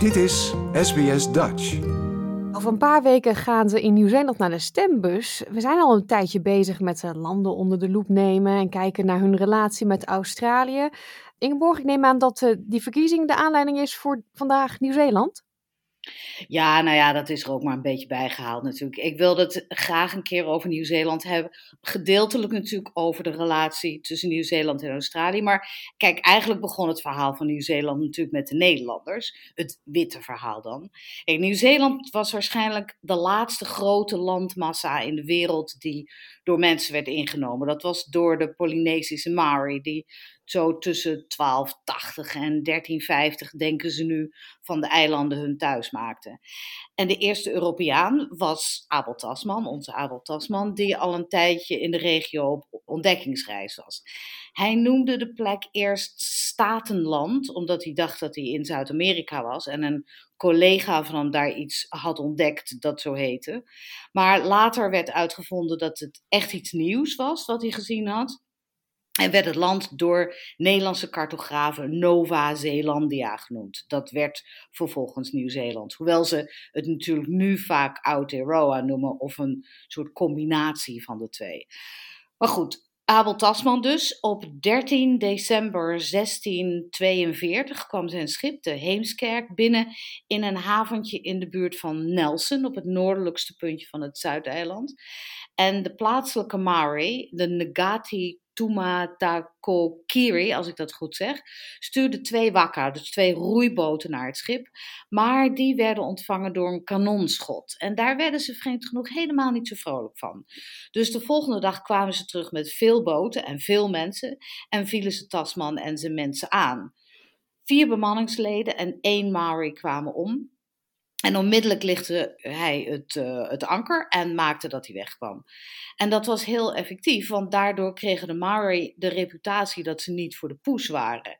Dit is SBS Dutch. Over een paar weken gaan ze in Nieuw-Zeeland naar de stembus. We zijn al een tijdje bezig met de landen onder de loep nemen en kijken naar hun relatie met Australië. Ingeborg, ik neem aan dat eh, die verkiezing de aanleiding is voor vandaag Nieuw-Zeeland. Ja, nou ja, dat is er ook maar een beetje bijgehaald natuurlijk. Ik wilde het graag een keer over Nieuw-Zeeland hebben. Gedeeltelijk natuurlijk over de relatie tussen Nieuw-Zeeland en Australië. Maar kijk, eigenlijk begon het verhaal van Nieuw-Zeeland natuurlijk met de Nederlanders. Het witte verhaal dan. Nieuw-Zeeland was waarschijnlijk de laatste grote landmassa in de wereld die door mensen werd ingenomen. Dat was door de Polynesische Maori, die zo tussen 1280 en 1350, denken ze nu, van de eilanden hun thuis maakten. En de eerste Europeaan was Abel Tasman, onze Abel Tasman, die al een tijdje in de regio op ontdekkingsreis was. Hij noemde de plek eerst Statenland, omdat hij dacht dat hij in Zuid-Amerika was en een collega van hem daar iets had ontdekt dat zo heette. Maar later werd uitgevonden dat het echt iets nieuws was wat hij gezien had. En werd het land door Nederlandse cartografen Nova Zeelandia genoemd. Dat werd vervolgens Nieuw-Zeeland. Hoewel ze het natuurlijk nu vaak Aotearoa noemen of een soort combinatie van de twee. Maar goed, Abel Tasman dus. Op 13 december 1642 kwam zijn schip, de Heemskerk, binnen in een haventje in de buurt van Nelson, op het noordelijkste puntje van het Zuideiland. En de plaatselijke Maori, de Ngati Tumatakokiri, als ik dat goed zeg, stuurde twee wakka, dus twee roeiboten naar het schip. Maar die werden ontvangen door een kanonschot. En daar werden ze vreemd genoeg helemaal niet zo vrolijk van. Dus de volgende dag kwamen ze terug met veel boten en veel mensen en vielen ze Tasman en zijn mensen aan. Vier bemanningsleden en één Maori kwamen om. En onmiddellijk lichtte hij het, uh, het anker en maakte dat hij wegkwam. En dat was heel effectief, want daardoor kregen de Maori de reputatie dat ze niet voor de poes waren.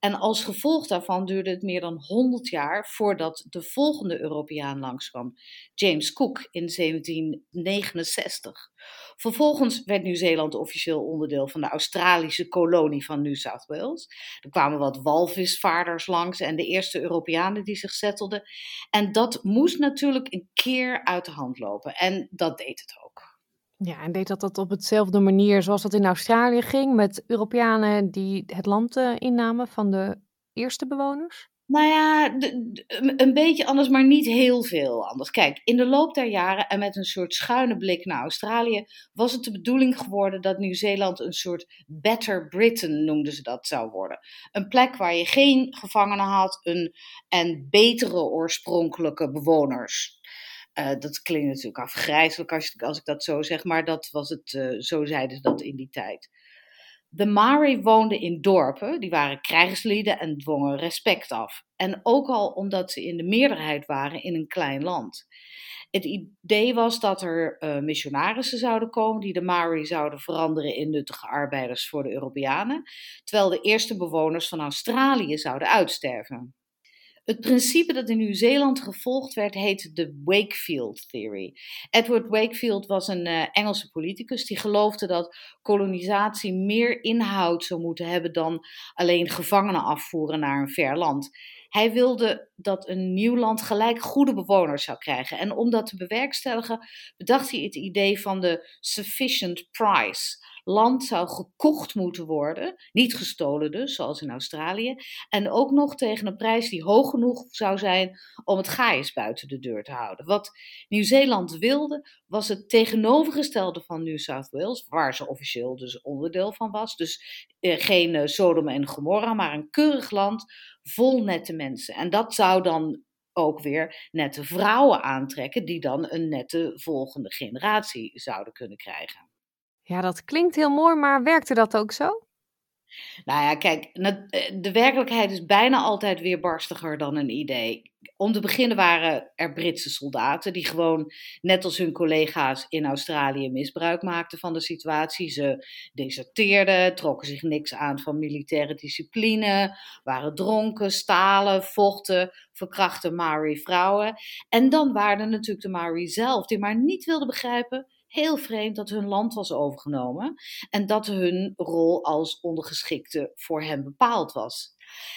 En als gevolg daarvan duurde het meer dan 100 jaar voordat de volgende Europeaan langskwam, James Cook in 1769. Vervolgens werd Nieuw-Zeeland officieel onderdeel van de Australische kolonie van New South Wales. Er kwamen wat walvisvaarders langs en de eerste Europeanen die zich settelden. En dat moest natuurlijk een keer uit de hand lopen. En dat deed het ook. Ja, en deed dat dat op hetzelfde manier zoals dat in Australië ging, met Europeanen die het land uh, innamen van de eerste bewoners? Nou ja, een beetje anders, maar niet heel veel anders. Kijk, in de loop der jaren en met een soort schuine blik naar Australië was het de bedoeling geworden dat Nieuw-Zeeland een soort Better Britain, noemden ze dat, zou worden. Een plek waar je geen gevangenen had een, en betere oorspronkelijke bewoners. Uh, dat klinkt natuurlijk afgrijzelijk als, als ik dat zo zeg, maar dat was het, uh, zo zeiden ze dat in die tijd. De Maori woonden in dorpen, die waren krijgslieden en dwongen respect af. En ook al omdat ze in de meerderheid waren in een klein land. Het idee was dat er uh, missionarissen zouden komen die de Maori zouden veranderen in nuttige arbeiders voor de Europeanen, terwijl de eerste bewoners van Australië zouden uitsterven. Het principe dat in Nieuw-Zeeland gevolgd werd, heet de Wakefield Theory. Edward Wakefield was een uh, Engelse politicus die geloofde dat kolonisatie meer inhoud zou moeten hebben dan alleen gevangenen afvoeren naar een ver land. Hij wilde dat een nieuw land gelijk goede bewoners zou krijgen. En om dat te bewerkstelligen, bedacht hij het idee van de sufficient price land zou gekocht moeten worden, niet gestolen dus, zoals in Australië, en ook nog tegen een prijs die hoog genoeg zou zijn om het gaais buiten de deur te houden. Wat Nieuw-Zeeland wilde, was het tegenovergestelde van New South Wales, waar ze officieel dus onderdeel van was. Dus eh, geen eh, Sodom en Gomorra, maar een keurig land vol nette mensen. En dat zou dan ook weer nette vrouwen aantrekken, die dan een nette volgende generatie zouden kunnen krijgen. Ja, dat klinkt heel mooi, maar werkte dat ook zo? Nou ja, kijk, eh, de werkelijkheid is bijna altijd weer barstiger dan een idee. Om te beginnen waren er Britse soldaten die gewoon, net als hun collega's in Australië, misbruik maakten van de situatie. Ze deserteerden, trokken zich niks aan van militaire discipline, waren dronken, stalen, vochten, verkrachten Maori vrouwen. En dan waren er natuurlijk de Maori zelf, die maar niet wilden begrijpen heel vreemd dat hun land was overgenomen en dat hun rol als ondergeschikte voor hen bepaald was.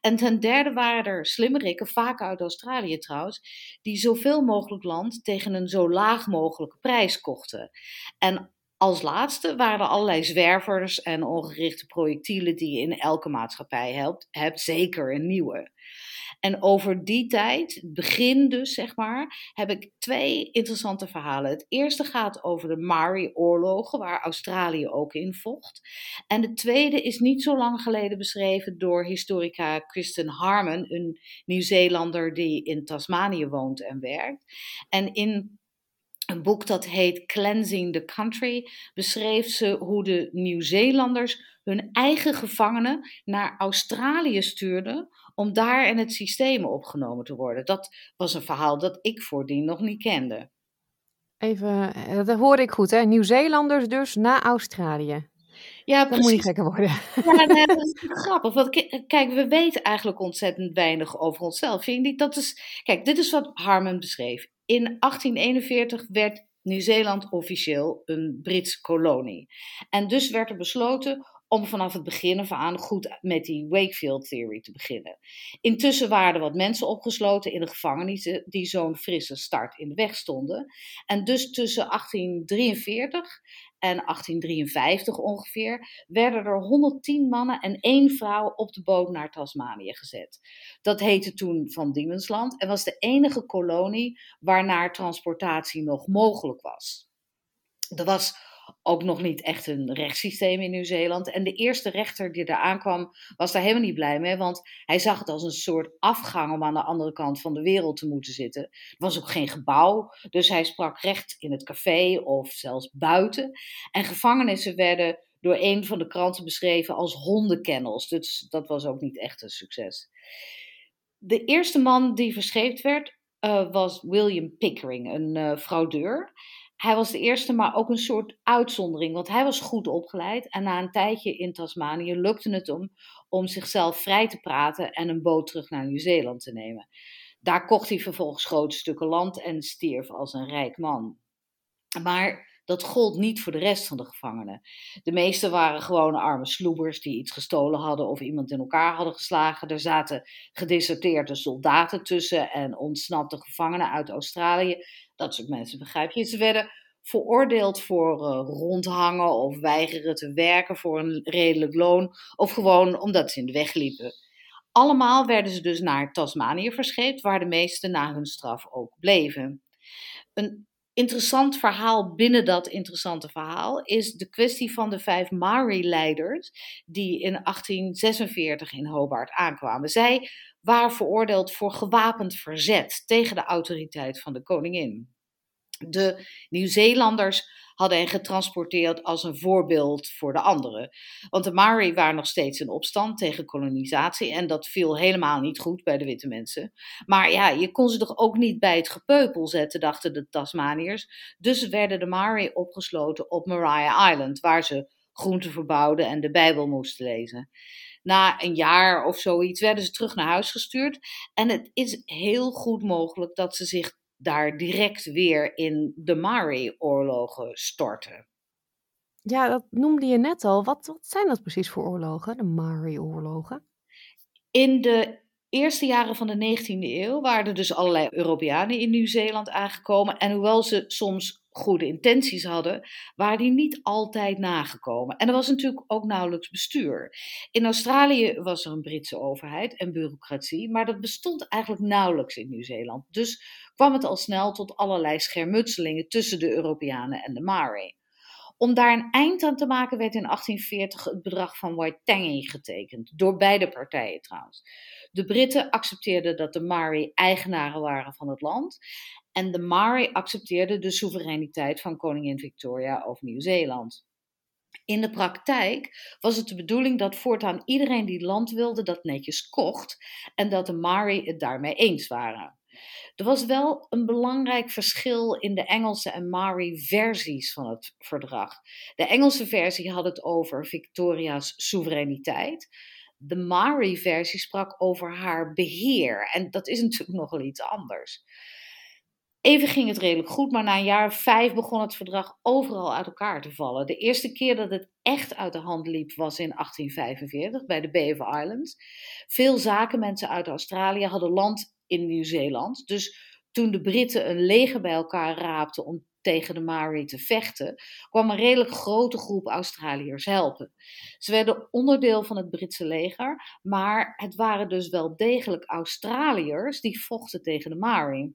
En ten derde waren er slimmerikken, vaak uit Australië trouwens, die zoveel mogelijk land tegen een zo laag mogelijke prijs kochten. En als laatste waren er allerlei zwervers en ongerichte projectielen die je in elke maatschappij hebt, hebt zeker een nieuwe. En over die tijd, begin dus zeg maar, heb ik twee interessante verhalen. Het eerste gaat over de Maori-oorlogen, waar Australië ook in vocht. En de tweede is niet zo lang geleden beschreven door historica Kristen Harmon, een Nieuw-Zeelander die in Tasmanië woont en werkt. En in een boek dat heet Cleansing the Country beschreef ze hoe de Nieuw-Zeelanders hun eigen gevangenen naar Australië stuurden om daar in het systeem opgenomen te worden. Dat was een verhaal dat ik voordien nog niet kende. Even, eh, dat hoorde ik goed, hè? Nieuw-Zeelanders dus naar Australië. Ja, Dat moet niet gekker worden. Ja, nee, dat is grappig. Want kijk, we weten eigenlijk ontzettend weinig over onszelf. Vind je niet? Dat is, kijk, dit is wat Harmon beschreef. In 1841 werd Nieuw-Zeeland officieel een Britse kolonie. En dus werd er besloten om vanaf het begin af aan goed met die Wakefield Theory te beginnen. Intussen waren er wat mensen opgesloten in de gevangenissen die zo'n frisse start in de weg stonden. En dus tussen 1843 en 1853 ongeveer werden er 110 mannen en één vrouw op de boot naar Tasmanië gezet. Dat heette toen Van Diemensland en was de enige kolonie waarnaar transportatie nog mogelijk was. Er was ook nog niet echt een rechtssysteem in Nieuw-Zeeland. En de eerste rechter die daar aankwam, was daar helemaal niet blij mee. Want hij zag het als een soort afgang om aan de andere kant van de wereld te moeten zitten. Er was ook geen gebouw, dus hij sprak recht in het café of zelfs buiten. En gevangenissen werden door een van de kranten beschreven als hondenkennels. Dus dat was ook niet echt een succes. De eerste man die verscheept werd, uh, was William Pickering, een uh, fraudeur hij was de eerste, maar ook een soort uitzondering. Want hij was goed opgeleid. En na een tijdje in Tasmanië lukte het hem om zichzelf vrij te praten en een boot terug naar Nieuw-Zeeland te nemen. Daar kocht hij vervolgens grote stukken land en stierf als een rijk man. Maar dat gold niet voor de rest van de gevangenen. De meeste waren gewoon arme sloebers die iets gestolen hadden of iemand in elkaar hadden geslagen. Er zaten gedeserteerde soldaten tussen en ontsnapte gevangenen uit Australië. Dat soort mensen begrijp je. Ze werden veroordeeld voor uh, rondhangen of weigeren te werken voor een redelijk loon of gewoon omdat ze in de weg liepen. Allemaal werden ze dus naar Tasmanië verscheept, waar de meesten na hun straf ook bleven. Een interessant verhaal binnen dat interessante verhaal is de kwestie van de vijf Maori-leiders die in 1846 in Hobart aankwamen. Zij waren veroordeeld voor gewapend verzet tegen de autoriteit van de koningin. De Nieuw-Zeelanders hadden hen getransporteerd als een voorbeeld voor de anderen. Want de Maori waren nog steeds in opstand tegen kolonisatie en dat viel helemaal niet goed bij de witte mensen. Maar ja, je kon ze toch ook niet bij het gepeupel zetten, dachten de Tasmaniërs. Dus werden de Maori opgesloten op Maria Island, waar ze groenten verbouwden en de Bijbel moesten lezen. Na een jaar of zoiets werden ze terug naar huis gestuurd. En het is heel goed mogelijk dat ze zich daar direct weer in de Maori-oorlogen storten. Ja, dat noemde je net al. Wat, wat zijn dat precies voor oorlogen, de Maori-oorlogen? In de eerste jaren van de 19e eeuw waren er dus allerlei Europeanen in Nieuw-Zeeland aangekomen. En hoewel ze soms goede intenties hadden, waren die niet altijd nagekomen. En er was natuurlijk ook nauwelijks bestuur. In Australië was er een Britse overheid en bureaucratie, maar dat bestond eigenlijk nauwelijks in Nieuw-Zeeland. Dus kwam het al snel tot allerlei schermutselingen tussen de Europeanen en de Maori. Om daar een eind aan te maken werd in 1840 het bedrag van Waitangi getekend, door beide partijen trouwens. De Britten accepteerden dat de Maori eigenaren waren van het land en de Maori accepteerden de soevereiniteit van koningin Victoria over Nieuw-Zeeland. In de praktijk was het de bedoeling dat voortaan iedereen die land wilde dat netjes kocht en dat de Maori het daarmee eens waren. Er was wel een belangrijk verschil in de Engelse en Maori-versies van het verdrag. De Engelse versie had het over Victoria's soevereiniteit. De Maori-versie sprak over haar beheer. En dat is natuurlijk nogal iets anders. Even ging het redelijk goed, maar na een jaar vijf begon het verdrag overal uit elkaar te vallen. De eerste keer dat het echt uit de hand liep was in 1845 bij de Bay of Islands. Veel zakenmensen uit Australië hadden land in Nieuw-Zeeland. Dus toen de Britten een leger bij elkaar raapten om tegen de Maori te vechten, kwam een redelijk grote groep Australiërs helpen. Ze werden onderdeel van het Britse leger, maar het waren dus wel degelijk Australiërs die vochten tegen de Maori.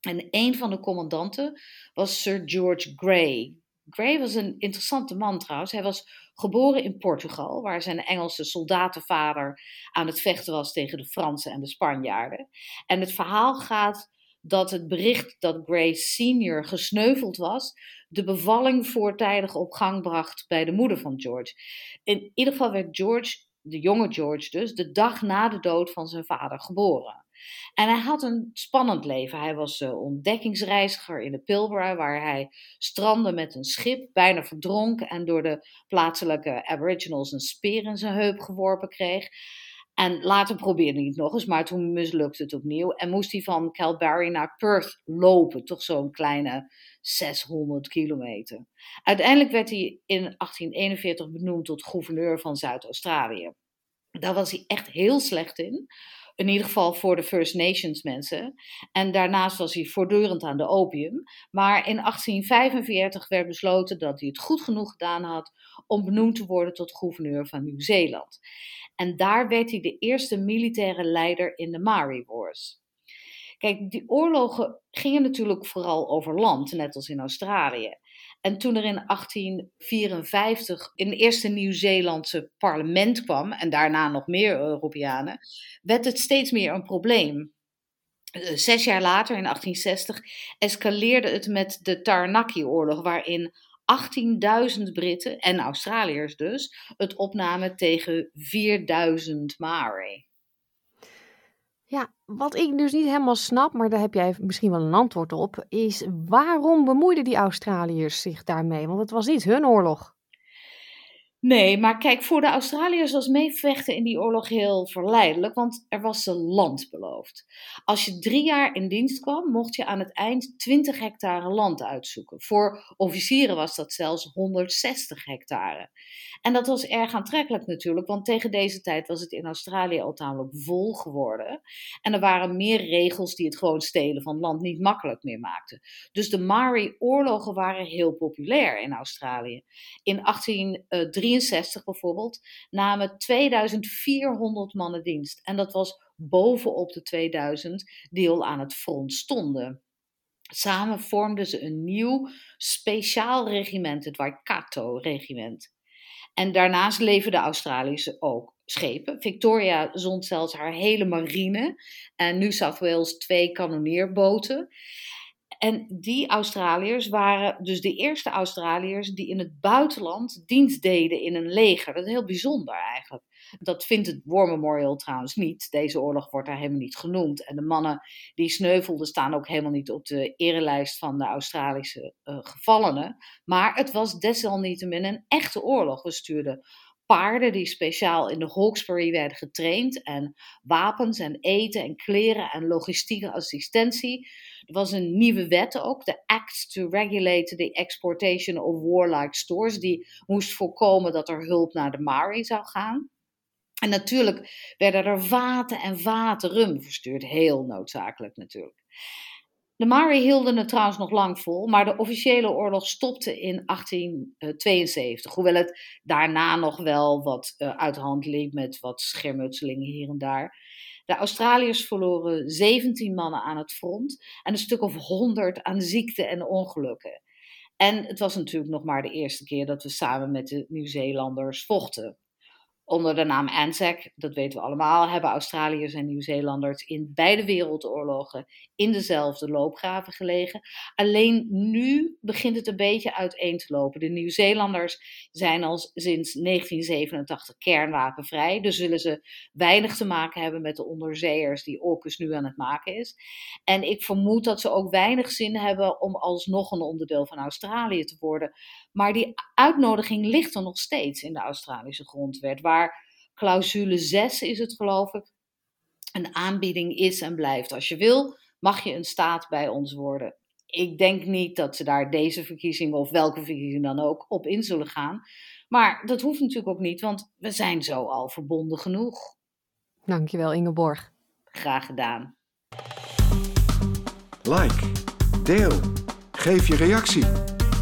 En een van de commandanten was Sir George Grey. Grey was een interessante man trouwens. Hij was geboren in Portugal, waar zijn Engelse soldatenvader aan het vechten was tegen de Fransen en de Spanjaarden. En het verhaal gaat dat het bericht dat Grey senior gesneuveld was, de bevalling voortijdig op gang bracht bij de moeder van George. In ieder geval werd George, de jonge George dus, de dag na de dood van zijn vader geboren. En hij had een spannend leven. Hij was uh, ontdekkingsreiziger in de Pilbara, waar hij strandde met een schip, bijna verdronk en door de plaatselijke Aboriginals een speer in zijn heup geworpen kreeg. En later probeerde hij het nog eens, maar toen mislukte het opnieuw. En moest hij van Calgary naar Perth lopen, toch zo'n kleine 600 kilometer. Uiteindelijk werd hij in 1841 benoemd tot gouverneur van Zuid-Australië. Daar was hij echt heel slecht in. In ieder geval voor de First Nations mensen. En daarnaast was hij voortdurend aan de opium. Maar in 1845 werd besloten dat hij het goed genoeg gedaan had om benoemd te worden tot gouverneur van Nieuw-Zeeland. En daar werd hij de eerste militaire leider in de Maori Wars. Kijk, die oorlogen gingen natuurlijk vooral over land, net als in Australië. En toen er in 1854 een eerste Nieuw-Zeelandse parlement kwam, en daarna nog meer Europeanen, werd het steeds meer een probleem. Eh, zes jaar later, in 1860, escaleerde het met de Taranaki-oorlog, waarin 18.000 Britten en Australiërs dus het opnamen tegen 4.000 Maori. Ja, wat ik dus niet helemaal snap, maar daar heb jij misschien wel een antwoord op, is waarom bemoeiden die Australiërs zich daarmee? Want het was niet hun oorlog. Nee, maar kijk, voor de Australiërs was meevechten in die oorlog heel verleidelijk, want er was ze land beloofd. Als je drie jaar in dienst kwam, mocht je aan het eind 20 hectare land uitzoeken. Voor officieren was dat zelfs 160 hectare. En dat was erg aantrekkelijk natuurlijk, want tegen deze tijd was het in Australië al tamelijk vol geworden. En er waren meer regels die het gewoon stelen van land niet makkelijk meer maakten. Dus de Maori-oorlogen waren heel populair in Australië. In 1863 bijvoorbeeld namen 2400 mannen dienst. En dat was bovenop de 2000 die al aan het front stonden. Samen vormden ze een nieuw speciaal regiment, het Waikato-regiment. En daarnaast leverden de Australische ook schepen. Victoria zond zelfs haar hele marine en New South Wales twee kanonneerboten. En die Australiërs waren dus de eerste Australiërs die in het buitenland dienst deden in een leger. Dat is heel bijzonder eigenlijk. Dat vindt het War Memorial trouwens niet. Deze oorlog wordt daar helemaal niet genoemd. En de mannen die sneuvelden staan ook helemaal niet op de erelijst van de Australische uh, gevallenen. Maar het was desalniettemin een echte oorlog. We stuurden paarden die speciaal in de Hawkesbury werden getraind. En wapens en eten en kleren en logistieke assistentie. Er was een nieuwe wet ook, de Act to Regulate the Exportation of Warlike Stores. Die moest voorkomen dat er hulp naar de Maori zou gaan. En natuurlijk werden er vaten en vaten rum verstuurd. Heel noodzakelijk natuurlijk. De Maori hielden het trouwens nog lang vol, maar de officiële oorlog stopte in 1872. Hoewel het daarna nog wel wat uh, uit de hand liep met wat schermutselingen hier en daar. De Australiërs verloren 17 mannen aan het front en een stuk of 100 aan ziekte en ongelukken. En het was natuurlijk nog maar de eerste keer dat we samen met de Nieuw-Zeelanders vochten. Onder de naam ANZAC, dat weten we allemaal, hebben Australiërs en Nieuw-Zeelanders in beide wereldoorlogen in dezelfde loopgraven gelegen. Alleen nu begint het een beetje uiteen te lopen. De Nieuw-Zeelanders zijn al sinds 1987 kernwapenvrij, dus zullen ze weinig te maken hebben met de onderzeeërs die AUKUS nu aan het maken is. En ik vermoed dat ze ook weinig zin hebben om alsnog een onderdeel van Australië te worden. Maar die uitnodiging ligt er nog steeds in de Australische grondwet, waar clausule 6 is het geloof ik, een aanbieding is en blijft. Als je wil, mag je een staat bij ons worden. Ik denk niet dat ze daar deze verkiezingen of welke verkiezing dan ook op in zullen gaan. Maar dat hoeft natuurlijk ook niet, want we zijn zo al verbonden genoeg. Dankjewel Ingeborg. Graag gedaan. Like, deel, geef je reactie.